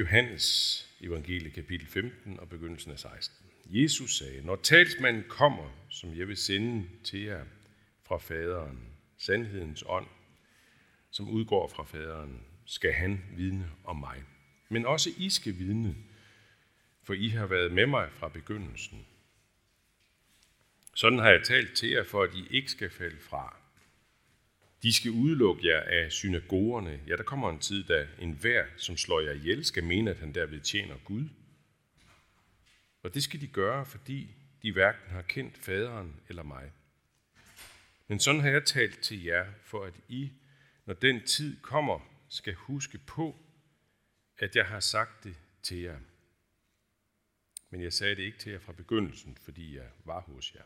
Johannes evangelie kapitel 15 og begyndelsen af 16. Jesus sagde, når talsmanden kommer, som jeg vil sende til jer fra faderen, sandhedens ånd, som udgår fra faderen, skal han vidne om mig. Men også I skal vidne, for I har været med mig fra begyndelsen. Sådan har jeg talt til jer, for at I ikke skal falde fra. De skal udelukke jer af synagogerne. Ja, der kommer en tid, da enhver, som slår jer ihjel, skal mene, at han derved tjener Gud. Og det skal de gøre, fordi de hverken har kendt faderen eller mig. Men sådan har jeg talt til jer, for at I, når den tid kommer, skal huske på, at jeg har sagt det til jer. Men jeg sagde det ikke til jer fra begyndelsen, fordi jeg var hos jer.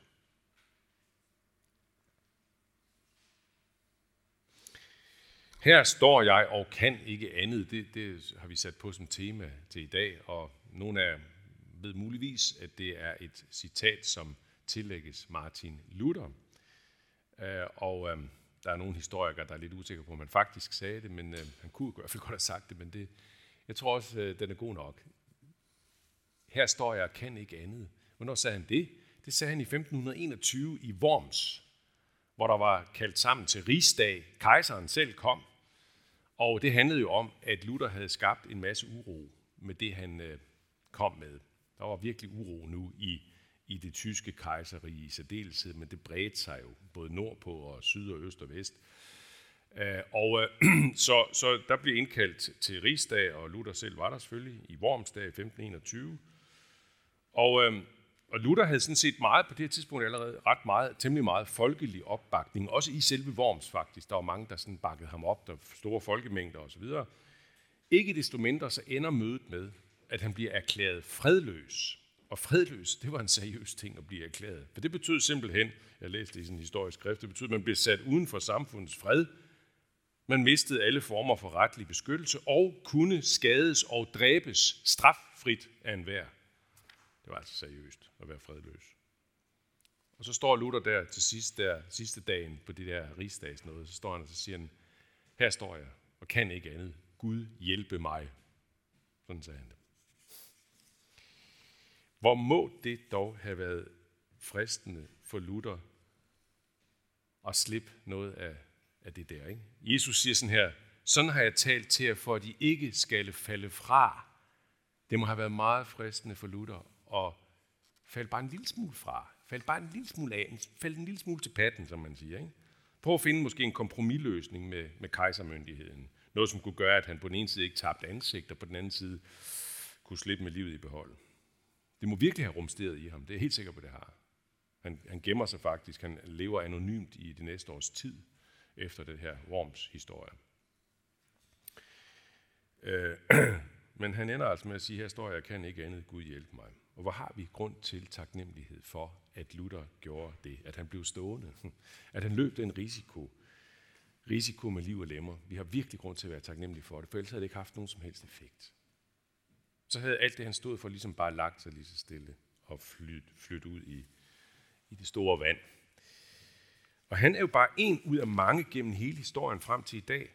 Her står jeg og kan ikke andet. Det, det har vi sat på som tema til i dag, og nogle af ved muligvis, at det er et citat, som tillægges Martin Luther. Øh, og øh, der er nogle historikere, der er lidt usikre på, om han faktisk sagde det, men øh, han kunne i hvert fald godt have sagt det, men det, jeg tror også, øh, den er god nok. Her står jeg og kan ikke andet. Hvornår sagde han det? Det sagde han i 1521 i Worms, hvor der var kaldt sammen til rigsdag. Kejseren selv kom, og det handlede jo om, at Luther havde skabt en masse uro med det, han øh, kom med. Der var virkelig uro nu i, i det tyske kejserige i særdeleshed, men det bredte sig jo både nordpå og syd og øst og vest. Øh, og øh, så, så der blev indkaldt til rigsdag, og Luther selv var der selvfølgelig i Wormsdag i 1521. Og, øh, og Luther havde sådan set meget på det her tidspunkt allerede ret meget, temmelig meget folkelig opbakning, også i selve Worms faktisk. Der var mange, der sådan bakkede ham op, der var store folkemængder osv. Ikke desto mindre så ender mødet med, at han bliver erklæret fredløs. Og fredløs, det var en seriøs ting at blive erklæret. For det betød simpelthen, jeg læste det i sådan en historisk skrift, det betød, at man blev sat uden for samfundets fred. Man mistede alle former for retlig beskyttelse og kunne skades og dræbes straffrit af enhver. Det var altså seriøst at være fredløs. Og så står Luther der til sidst, der, sidste dagen på det der rigsdagsnåde, så står han og så siger han, her står jeg og kan ikke andet. Gud hjælpe mig. Sådan sagde han det. Hvor må det dog have været fristende for Luther at slippe noget af, af det der. Ikke? Jesus siger sådan her, sådan har jeg talt til jer, for at I ikke skal falde fra. Det må have været meget fristende for Luther og falde bare en lille smule fra. Falde bare en lille smule af. Falde en lille smule til patten, som man siger. Ikke? Prøv at finde måske en kompromisløsning med, med kejsermyndigheden. Noget, som kunne gøre, at han på den ene side ikke tabte ansigt, og på den anden side kunne slippe med livet i behold. Det må virkelig have rumsteret i ham. Det er helt sikker på, det har. Han, han gemmer sig faktisk. Han lever anonymt i det næste års tid efter det her Worms historie. Øh, men han ender altså med at sige, her står jeg, jeg kan ikke andet, Gud hjælpe mig. Og hvor har vi grund til taknemmelighed for, at Luther gjorde det, at han blev stående, at han løb den risiko, risiko med liv og lemmer. Vi har virkelig grund til at være taknemmelige for det, for ellers havde det ikke haft nogen som helst effekt så havde alt det, han stod for, ligesom bare lagt sig lige så stille og flyttet flyt ud i, i det store vand. Og han er jo bare en ud af mange gennem hele historien frem til i dag,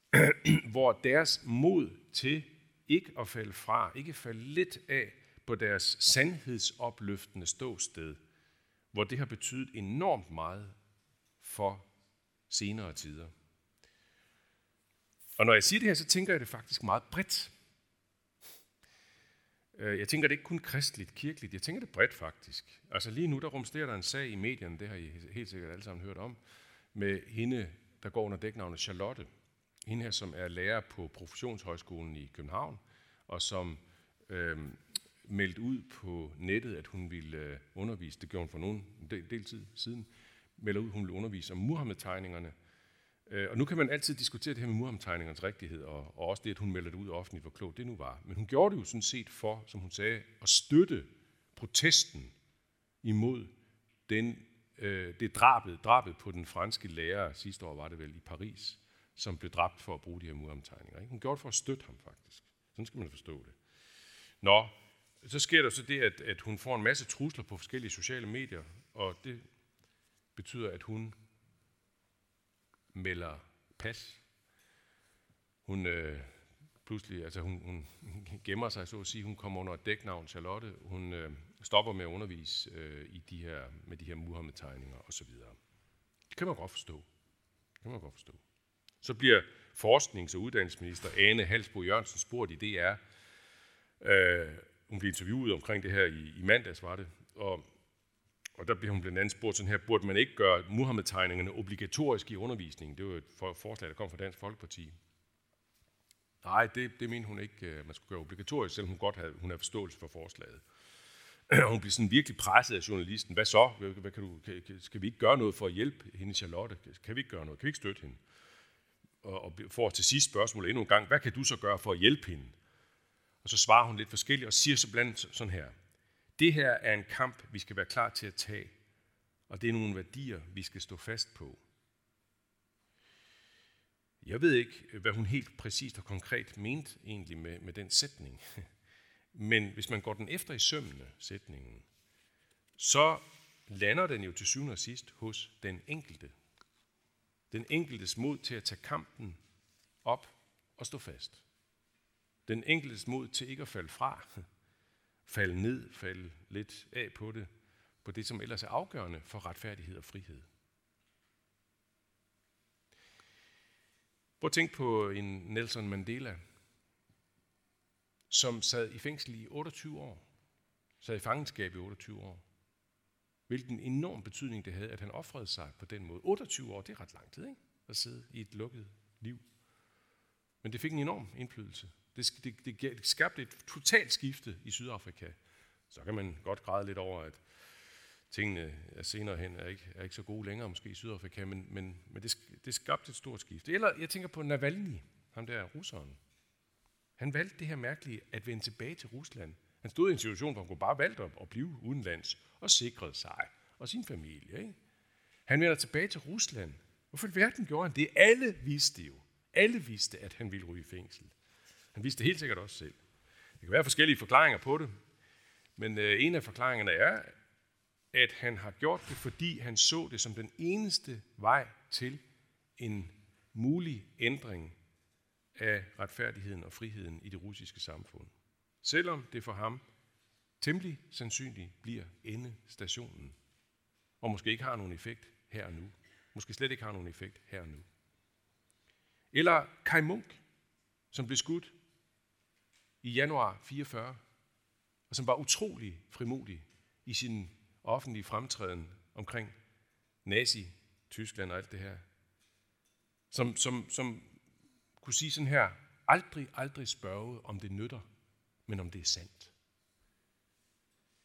hvor deres mod til ikke at falde fra, ikke falde lidt af på deres sandhedsopløftende ståsted, hvor det har betydet enormt meget for senere tider. Og når jeg siger det her, så tænker jeg det faktisk meget bredt. Øh, jeg tænker det ikke kun kristligt, kirkeligt, jeg tænker det bredt faktisk. Altså lige nu, der rumsterer der en sag i medierne, det har I helt sikkert alle sammen hørt om, med hende, der går under dæknavnet Charlotte. Hende her, som er lærer på Professionshøjskolen i København, og som øh, meldte ud på nettet, at hun ville øh, undervise, det gjorde hun for nogen en del, del tid siden, melder ud, at hun ville undervise om Muhammed-tegningerne, Øh, og nu kan man altid diskutere det her med Muhammed-tegningernes rigtighed, og, og også det, at hun melder det ud offentligt, hvor klogt det nu var. Men hun gjorde det jo sådan set for, som hun sagde, at støtte protesten imod den, øh, det drabet, drabet på den franske lærer, sidste år var det vel i Paris, som blev dræbt for at bruge de her muromtegninger. Ikke? Hun gjorde det for at støtte ham faktisk. Sådan skal man forstå det. Nå, så sker der så det, at, at hun får en masse trusler på forskellige sociale medier, og det betyder, at hun melder pas. Hun øh, pludselig, altså hun, hun gemmer sig, så at sige, hun kommer under et dæknavn, Charlotte, hun øh, stopper med at undervise øh, i de her, med de her Muhammed-tegninger osv. Det kan man godt forstå. Det kan man godt forstå. Så bliver forsknings- og uddannelsesminister Ane Halsbo Jørgensen spurgt i DR. Øh, hun blev interviewet omkring det her i, i mandags, var det. Og, og der bliver hun blandt andet spurgt sådan her, burde man ikke gøre Muhammed-tegningerne obligatoriske i undervisningen? Det var et for, forslag, der kom fra Dansk Folkeparti. Nej, det, det mente hun ikke, øh, man skulle gøre obligatorisk, selvom hun godt havde, hun havde forståelse for forslaget. hun blev sådan virkelig presset af journalisten. Hvad så? Hvad, hvad kan du, kan, skal vi ikke gøre noget for at hjælpe hende, Charlotte? Kan vi ikke gøre noget? Kan vi ikke støtte hende? Og, og får til sidst spørgsmål endnu en gang. Hvad kan du så gøre for at hjælpe hende? Og så svarer hun lidt forskelligt og siger så blandt sådan her. Det her er en kamp, vi skal være klar til at tage. Og det er nogle værdier, vi skal stå fast på. Jeg ved ikke, hvad hun helt præcist og konkret mente egentlig med, med den sætning. Men hvis man går den efter i sømmene, sætningen, så lander den jo til syvende og sidst hos den enkelte. Den enkeltes mod til at tage kampen op og stå fast. Den enkeltes mod til ikke at falde fra, falde ned, falde lidt af på det, på det, som ellers er afgørende for retfærdighed og frihed. Prøv at tænke på en Nelson Mandela, som sad i fængsel i 28 år. Sad i fangenskab i 28 år. Hvilken enorm betydning det havde, at han offrede sig på den måde. 28 år, det er ret lang tid, ikke? At sidde i et lukket liv. Men det fik en enorm indflydelse. Det, det, det skabte et totalt skifte i Sydafrika. Så kan man godt græde lidt over, at tingene er senere hen er ikke, er ikke så gode længere måske i Sydafrika, men, men, men det, det skabte et stort skifte. Eller jeg tænker på Navalny, ham der russeren. Han valgte det her mærkelige at vende tilbage til Rusland. Han stod i en situation, hvor han kunne bare valgte at blive udenlands og sikrede sig og sin familie. Ikke? Han vender tilbage til Rusland. Hvorfor i verden gjorde han det? Alle vidste jo. Alle vidste, at han ville ryge i fængsel. Han vidste det helt sikkert også selv. Der kan være forskellige forklaringer på det, men øh, en af forklaringerne er, at han har gjort det, fordi han så det som den eneste vej til en mulig ændring af retfærdigheden og friheden i det russiske samfund. Selvom det for ham temmelig sandsynligt bliver endestationen, og måske ikke har nogen effekt her og nu. Måske slet ikke har nogen effekt her og nu. Eller Kai Munk, som blev skudt i januar 44, og som var utrolig frimodig i sin offentlige fremtræden omkring Nazi-Tyskland og alt det her. Som, som, som kunne sige sådan her, aldrig, aldrig spørge, om det nytter, men om det er sandt.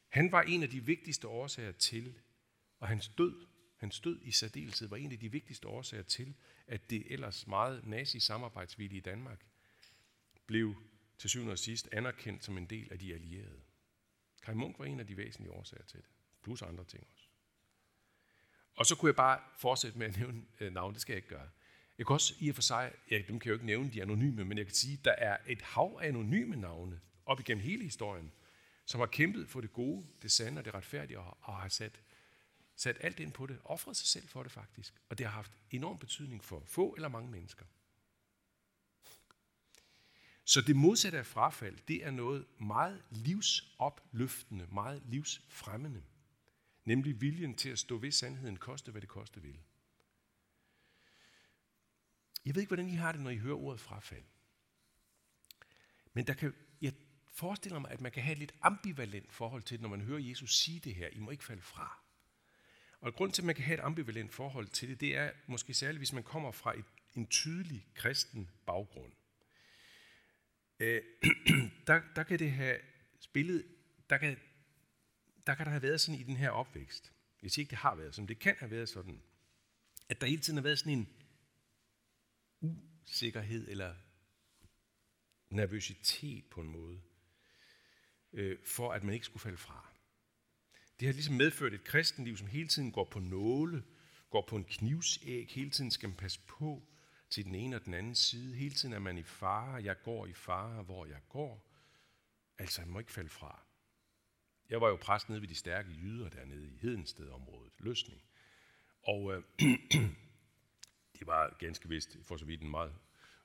Han var en af de vigtigste årsager til, og hans død, hans død i særdeleshed var en af de vigtigste årsager til, at det ellers meget nazi-samarbejdsvillige Danmark blev til syvende og sidst anerkendt som en del af de allierede. Kai Munk var en af de væsentlige årsager til det, plus andre ting også. Og så kunne jeg bare fortsætte med at nævne øh, navn, det skal jeg ikke gøre. Jeg kan også i og for sig, ja, dem kan jeg jo ikke nævne, de anonyme, men jeg kan sige, at der er et hav af anonyme navne op igennem hele historien, som har kæmpet for det gode, det sande og det retfærdige, og, og har sat, sat alt ind på det, offret sig selv for det faktisk. Og det har haft enorm betydning for få eller mange mennesker. Så det modsatte af frafald, det er noget meget livsopløftende, meget livsfremmende. Nemlig viljen til at stå ved sandheden, koste hvad det koste vil. Jeg ved ikke, hvordan I har det, når I hører ordet frafald. Men der kan, jeg forestiller mig, at man kan have et lidt ambivalent forhold til det, når man hører Jesus sige det her. I må ikke falde fra. Og grund til, at man kan have et ambivalent forhold til det, det er måske særligt, hvis man kommer fra et, en tydelig kristen baggrund. Øh, der, der kan det have spillet, der kan, der kan der have været sådan i den her opvækst. Jeg siger ikke, det har været sådan, det kan have været sådan, at der hele tiden har været sådan en usikkerhed eller nervøsitet på en måde, øh, for at man ikke skulle falde fra. Det har ligesom medført et kristenliv, som hele tiden går på nåle, går på en knivsæg, hele tiden skal man passe på til den ene og den anden side. Hele tiden er man i fare, jeg går i fare, hvor jeg går. Altså, man må ikke falde fra. Jeg var jo præst nede ved de stærke jyder dernede i Hedenstedområdet, Løsning. Og øh, det var ganske vist for så vidt en meget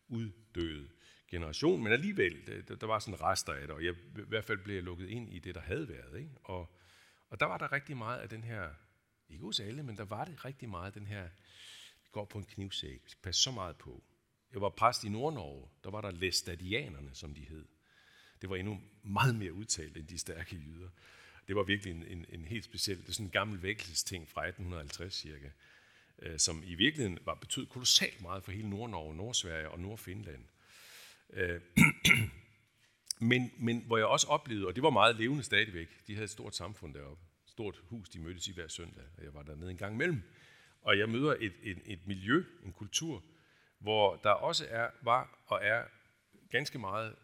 uddøde generation, men alligevel, der, der var sådan rester af det, og jeg, i hvert fald blev jeg lukket ind i det, der havde været. Ikke? Og, og der var der rigtig meget af den her, ikke hos alle, men der var det rigtig meget af den her, vi går på en knivsæk, vi skal passe så meget på. Jeg var præst i Nordnorge, der var der læstadianerne, som de hed. Det var endnu meget mere udtalt end de stærke jyder. Det var virkelig en, en, en helt speciel, det er sådan en gammel vækkelsesting fra 1850 cirka, øh, som i virkeligheden var betød kolossalt meget for hele Nordnorge, Nordsverige og Nordfinland. Øh, men, men hvor jeg også oplevede, og det var meget levende stadigvæk, de havde et stort samfund deroppe, stort hus, de mødtes i hver søndag, og jeg var dernede en gang imellem. Og jeg møder et, et, et miljø, en kultur, hvor der også er, var og er ganske meget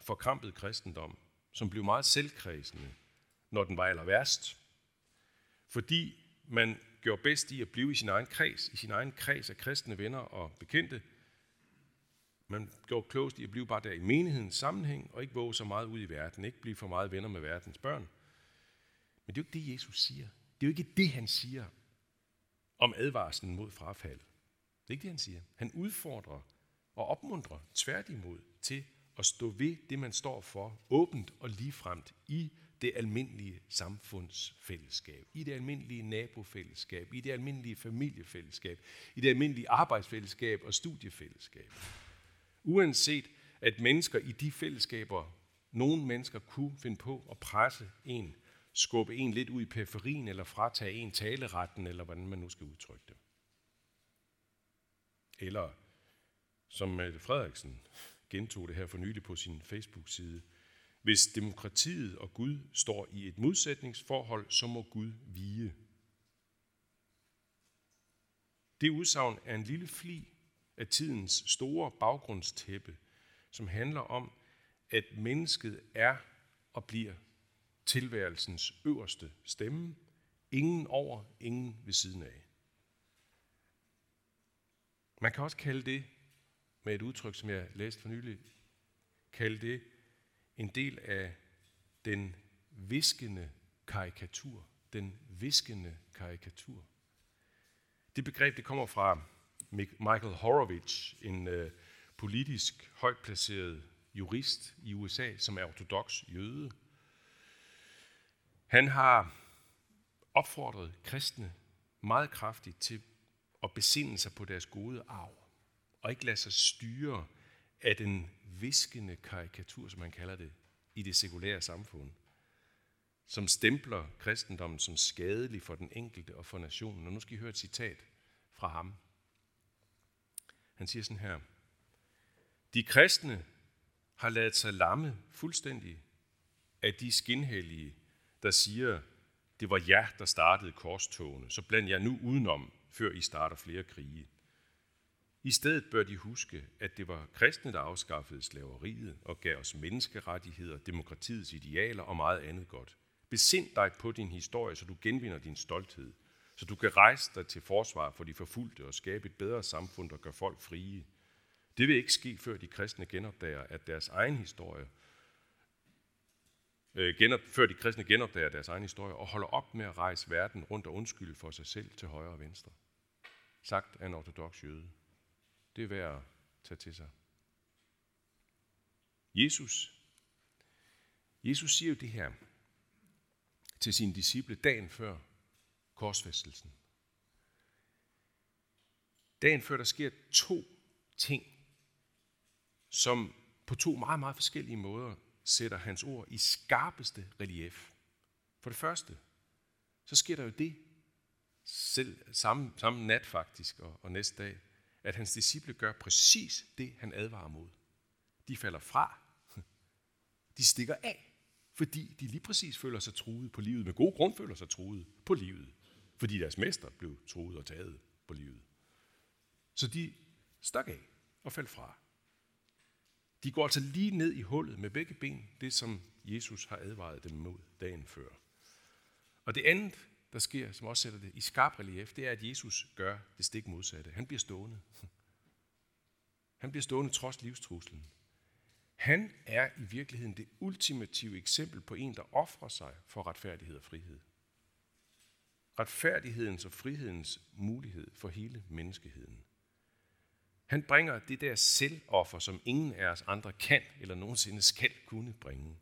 forkrampet kristendom, som blev meget selvkredsende, når den var aller værst. Fordi man gjorde bedst i at blive i sin egen kreds, i sin egen kreds af kristne venner og bekendte. Man gjorde klogest i at blive bare der i menighedens sammenhæng, og ikke våge så meget ud i verden, ikke blive for meget venner med verdens børn. Men det er jo ikke det, Jesus siger. Det er jo ikke det, han siger om advarslen mod frafald. Det er ikke det, han siger. Han udfordrer og opmuntrer tværtimod til at stå ved det, man står for, åbent og ligefremt i det almindelige samfundsfællesskab, i det almindelige nabofællesskab, i det almindelige familiefællesskab, i det almindelige arbejdsfællesskab og studiefællesskab. Uanset at mennesker i de fællesskaber, nogle mennesker kunne finde på at presse en, skubbe en lidt ud i periferien, eller fratage en taleretten, eller hvordan man nu skal udtrykke det. Eller som Mette Frederiksen gentog det her for nylig på sin Facebook-side. Hvis demokratiet og Gud står i et modsætningsforhold, så må Gud vige. Det udsagn er en lille fli af tidens store baggrundstæppe, som handler om, at mennesket er og bliver tilværelsens øverste stemme. Ingen over, ingen ved siden af. Man kan også kalde det med et udtryk, som jeg læste for nylig, kalde det en del af den viskende karikatur. Den viskende karikatur. Det begreb det kommer fra Michael Horowitz, en øh, politisk højt placeret jurist i USA, som er ortodox jøde. Han har opfordret kristne meget kraftigt til at besinde sig på deres gode arv og ikke lade sig styre af den viskende karikatur, som man kalder det, i det sekulære samfund, som stempler kristendommen som skadelig for den enkelte og for nationen. Og nu skal I høre et citat fra ham. Han siger sådan her, De kristne har lavet sig lamme fuldstændig af de skinhellige, der siger, det var jer, der startede korstogene, så bland jeg nu udenom, før I starter flere krige. I stedet bør de huske, at det var kristne, der afskaffede slaveriet og gav os menneskerettigheder, demokratiets idealer og meget andet godt. Besind dig på din historie, så du genvinder din stolthed, så du kan rejse dig til forsvar for de forfulgte og skabe et bedre samfund, der gør folk frie. Det vil ikke ske, før de kristne genopdager, at deres egen historie øh, genop, før de kristne genopdager deres egen historie og holder op med at rejse verden rundt og undskylde for sig selv til højre og venstre. Sagt af en ortodox jøde. Det er værd at tage til sig. Jesus, Jesus siger jo det her til sine disciple dagen før korsfæstelsen. Dagen før der sker to ting, som på to meget, meget forskellige måder sætter hans ord i skarpeste relief. For det første, så sker der jo det, selv samme, samme nat faktisk, og, og næste dag, at hans disciple gør præcis det, han advarer mod. De falder fra. De stikker af, fordi de lige præcis føler sig truet på livet. Med god grund føler sig truet på livet. Fordi deres mester blev truet og taget på livet. Så de stak af og faldt fra. De går altså lige ned i hullet med begge ben, det som Jesus har advaret dem mod dagen før. Og det andet, der sker, som også sætter det i skarp relief, det er, at Jesus gør det stik modsatte. Han bliver stående. Han bliver stående trods livstruslen. Han er i virkeligheden det ultimative eksempel på en, der offrer sig for retfærdighed og frihed. Retfærdighedens og frihedens mulighed for hele menneskeheden. Han bringer det der selvoffer, som ingen af os andre kan eller nogensinde skal kunne bringe.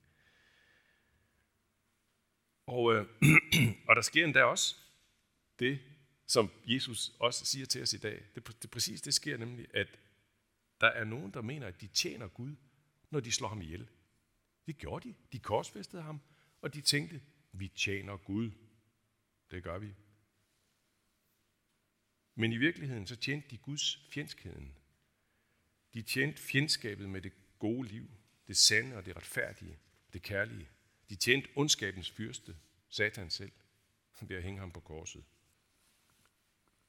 Og, øh, og der sker endda også det, som Jesus også siger til os i dag. Det, det præcis det sker nemlig, at der er nogen, der mener, at de tjener Gud, når de slår ham ihjel. Det gjorde de. De korsfæstede ham, og de tænkte, vi tjener Gud. Det gør vi. Men i virkeligheden så tjente de Guds fjendskheden. De tjente fjendskabet med det gode liv, det sande og det retfærdige, det kærlige. De tjente ondskabens fyrste, Satan selv, ved at hænge ham på korset.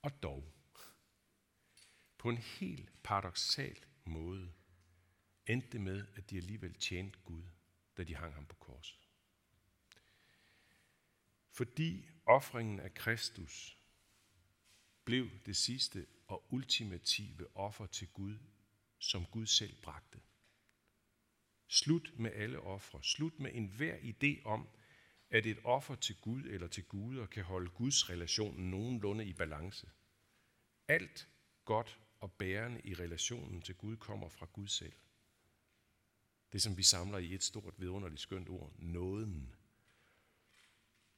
Og dog, på en helt paradoxal måde, endte det med, at de alligevel tjente Gud, da de hang ham på korset. Fordi offringen af Kristus blev det sidste og ultimative offer til Gud, som Gud selv bragte. Slut med alle ofre. Slut med enhver idé om, at et offer til Gud eller til guder kan holde Guds relation nogenlunde i balance. Alt godt og bærende i relationen til Gud kommer fra Gud selv. Det, som vi samler i et stort vidunderligt skønt ord, nåden.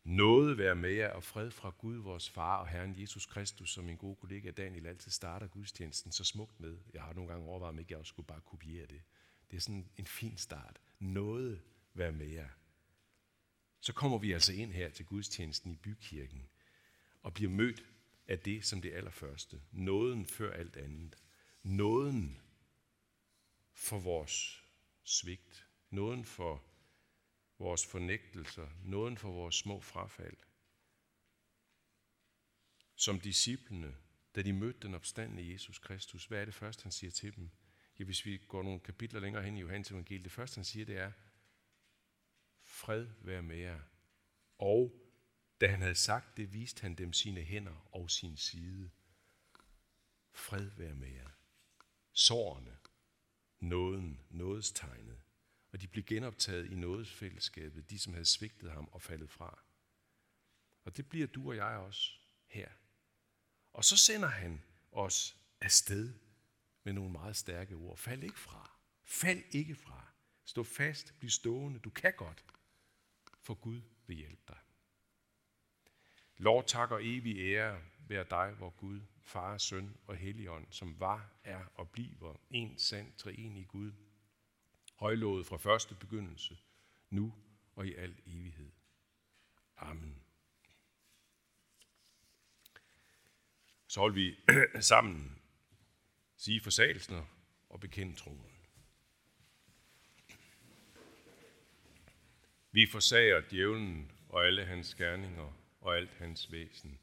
Nåde være med jer og fred fra Gud, vores far og Herren Jesus Kristus, som min gode kollega Daniel altid starter gudstjenesten så smukt med. Jeg har nogle gange overvejet, om ikke jeg også skulle bare kopiere det. Det er sådan en fin start. Noget være med jer. Så kommer vi altså ind her til gudstjenesten i bykirken og bliver mødt af det som det allerførste. Nåden før alt andet. Nåden for vores svigt. Nåden for vores fornægtelser. Nåden for vores små frafald. Som disciplene, da de mødte den opstandende Jesus Kristus, hvad er det første, han siger til dem? Ja, hvis vi går nogle kapitler længere hen i Johannes evangeliet, det første, han siger, det er, fred være med jer. Og da han havde sagt det, viste han dem sine hænder og sin side. Fred være med jer. Sårene, nåden, nådestegnet. Og de blev genoptaget i nådesfællesskabet, de som havde svigtet ham og faldet fra. Og det bliver du og jeg også her. Og så sender han os afsted med nogle meget stærke ord. Fald ikke fra. Fald ikke fra. Stå fast, bliv stående. Du kan godt, for Gud vil hjælpe dig. Lov, tak og evig ære være dig, vor Gud, Far, Søn og Helligånd, som var, er og bliver en sand treenig Gud, højlået fra første begyndelse, nu og i al evighed. Amen. Så vil vi sammen sige forsagelsen og bekende troen. Vi forsager djævlen og alle hans gerninger og alt hans væsen.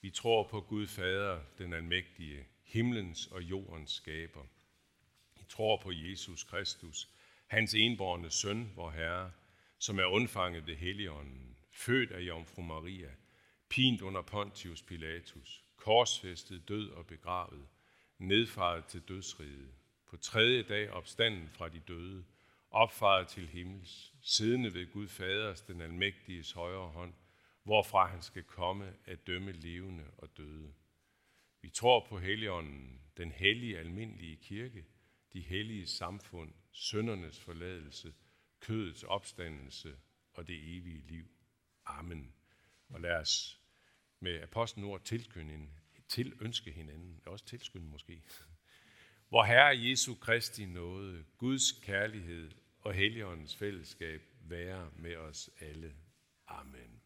Vi tror på Gud Fader, den almægtige, himlens og jordens skaber. Vi tror på Jesus Kristus, hans enborne søn, vor Herre, som er undfanget ved Helligånden, født af Jomfru Maria, pint under Pontius Pilatus, korsfæstet, død og begravet, nedfaret til dødsriget, på tredje dag opstanden fra de døde, opfaret til himmels, siddende ved Gud Faders, den almægtiges højre hånd, hvorfra han skal komme at dømme levende og døde. Vi tror på Helligånden, den hellige almindelige kirke, de hellige samfund, søndernes forladelse, kødets opstandelse og det evige liv. Amen. Og lad os med apostelord en tilønske hinanden, også tilskynde måske. Hvor Herre Jesu Kristi nåde, Guds kærlighed og Helligåndens fællesskab være med os alle. Amen.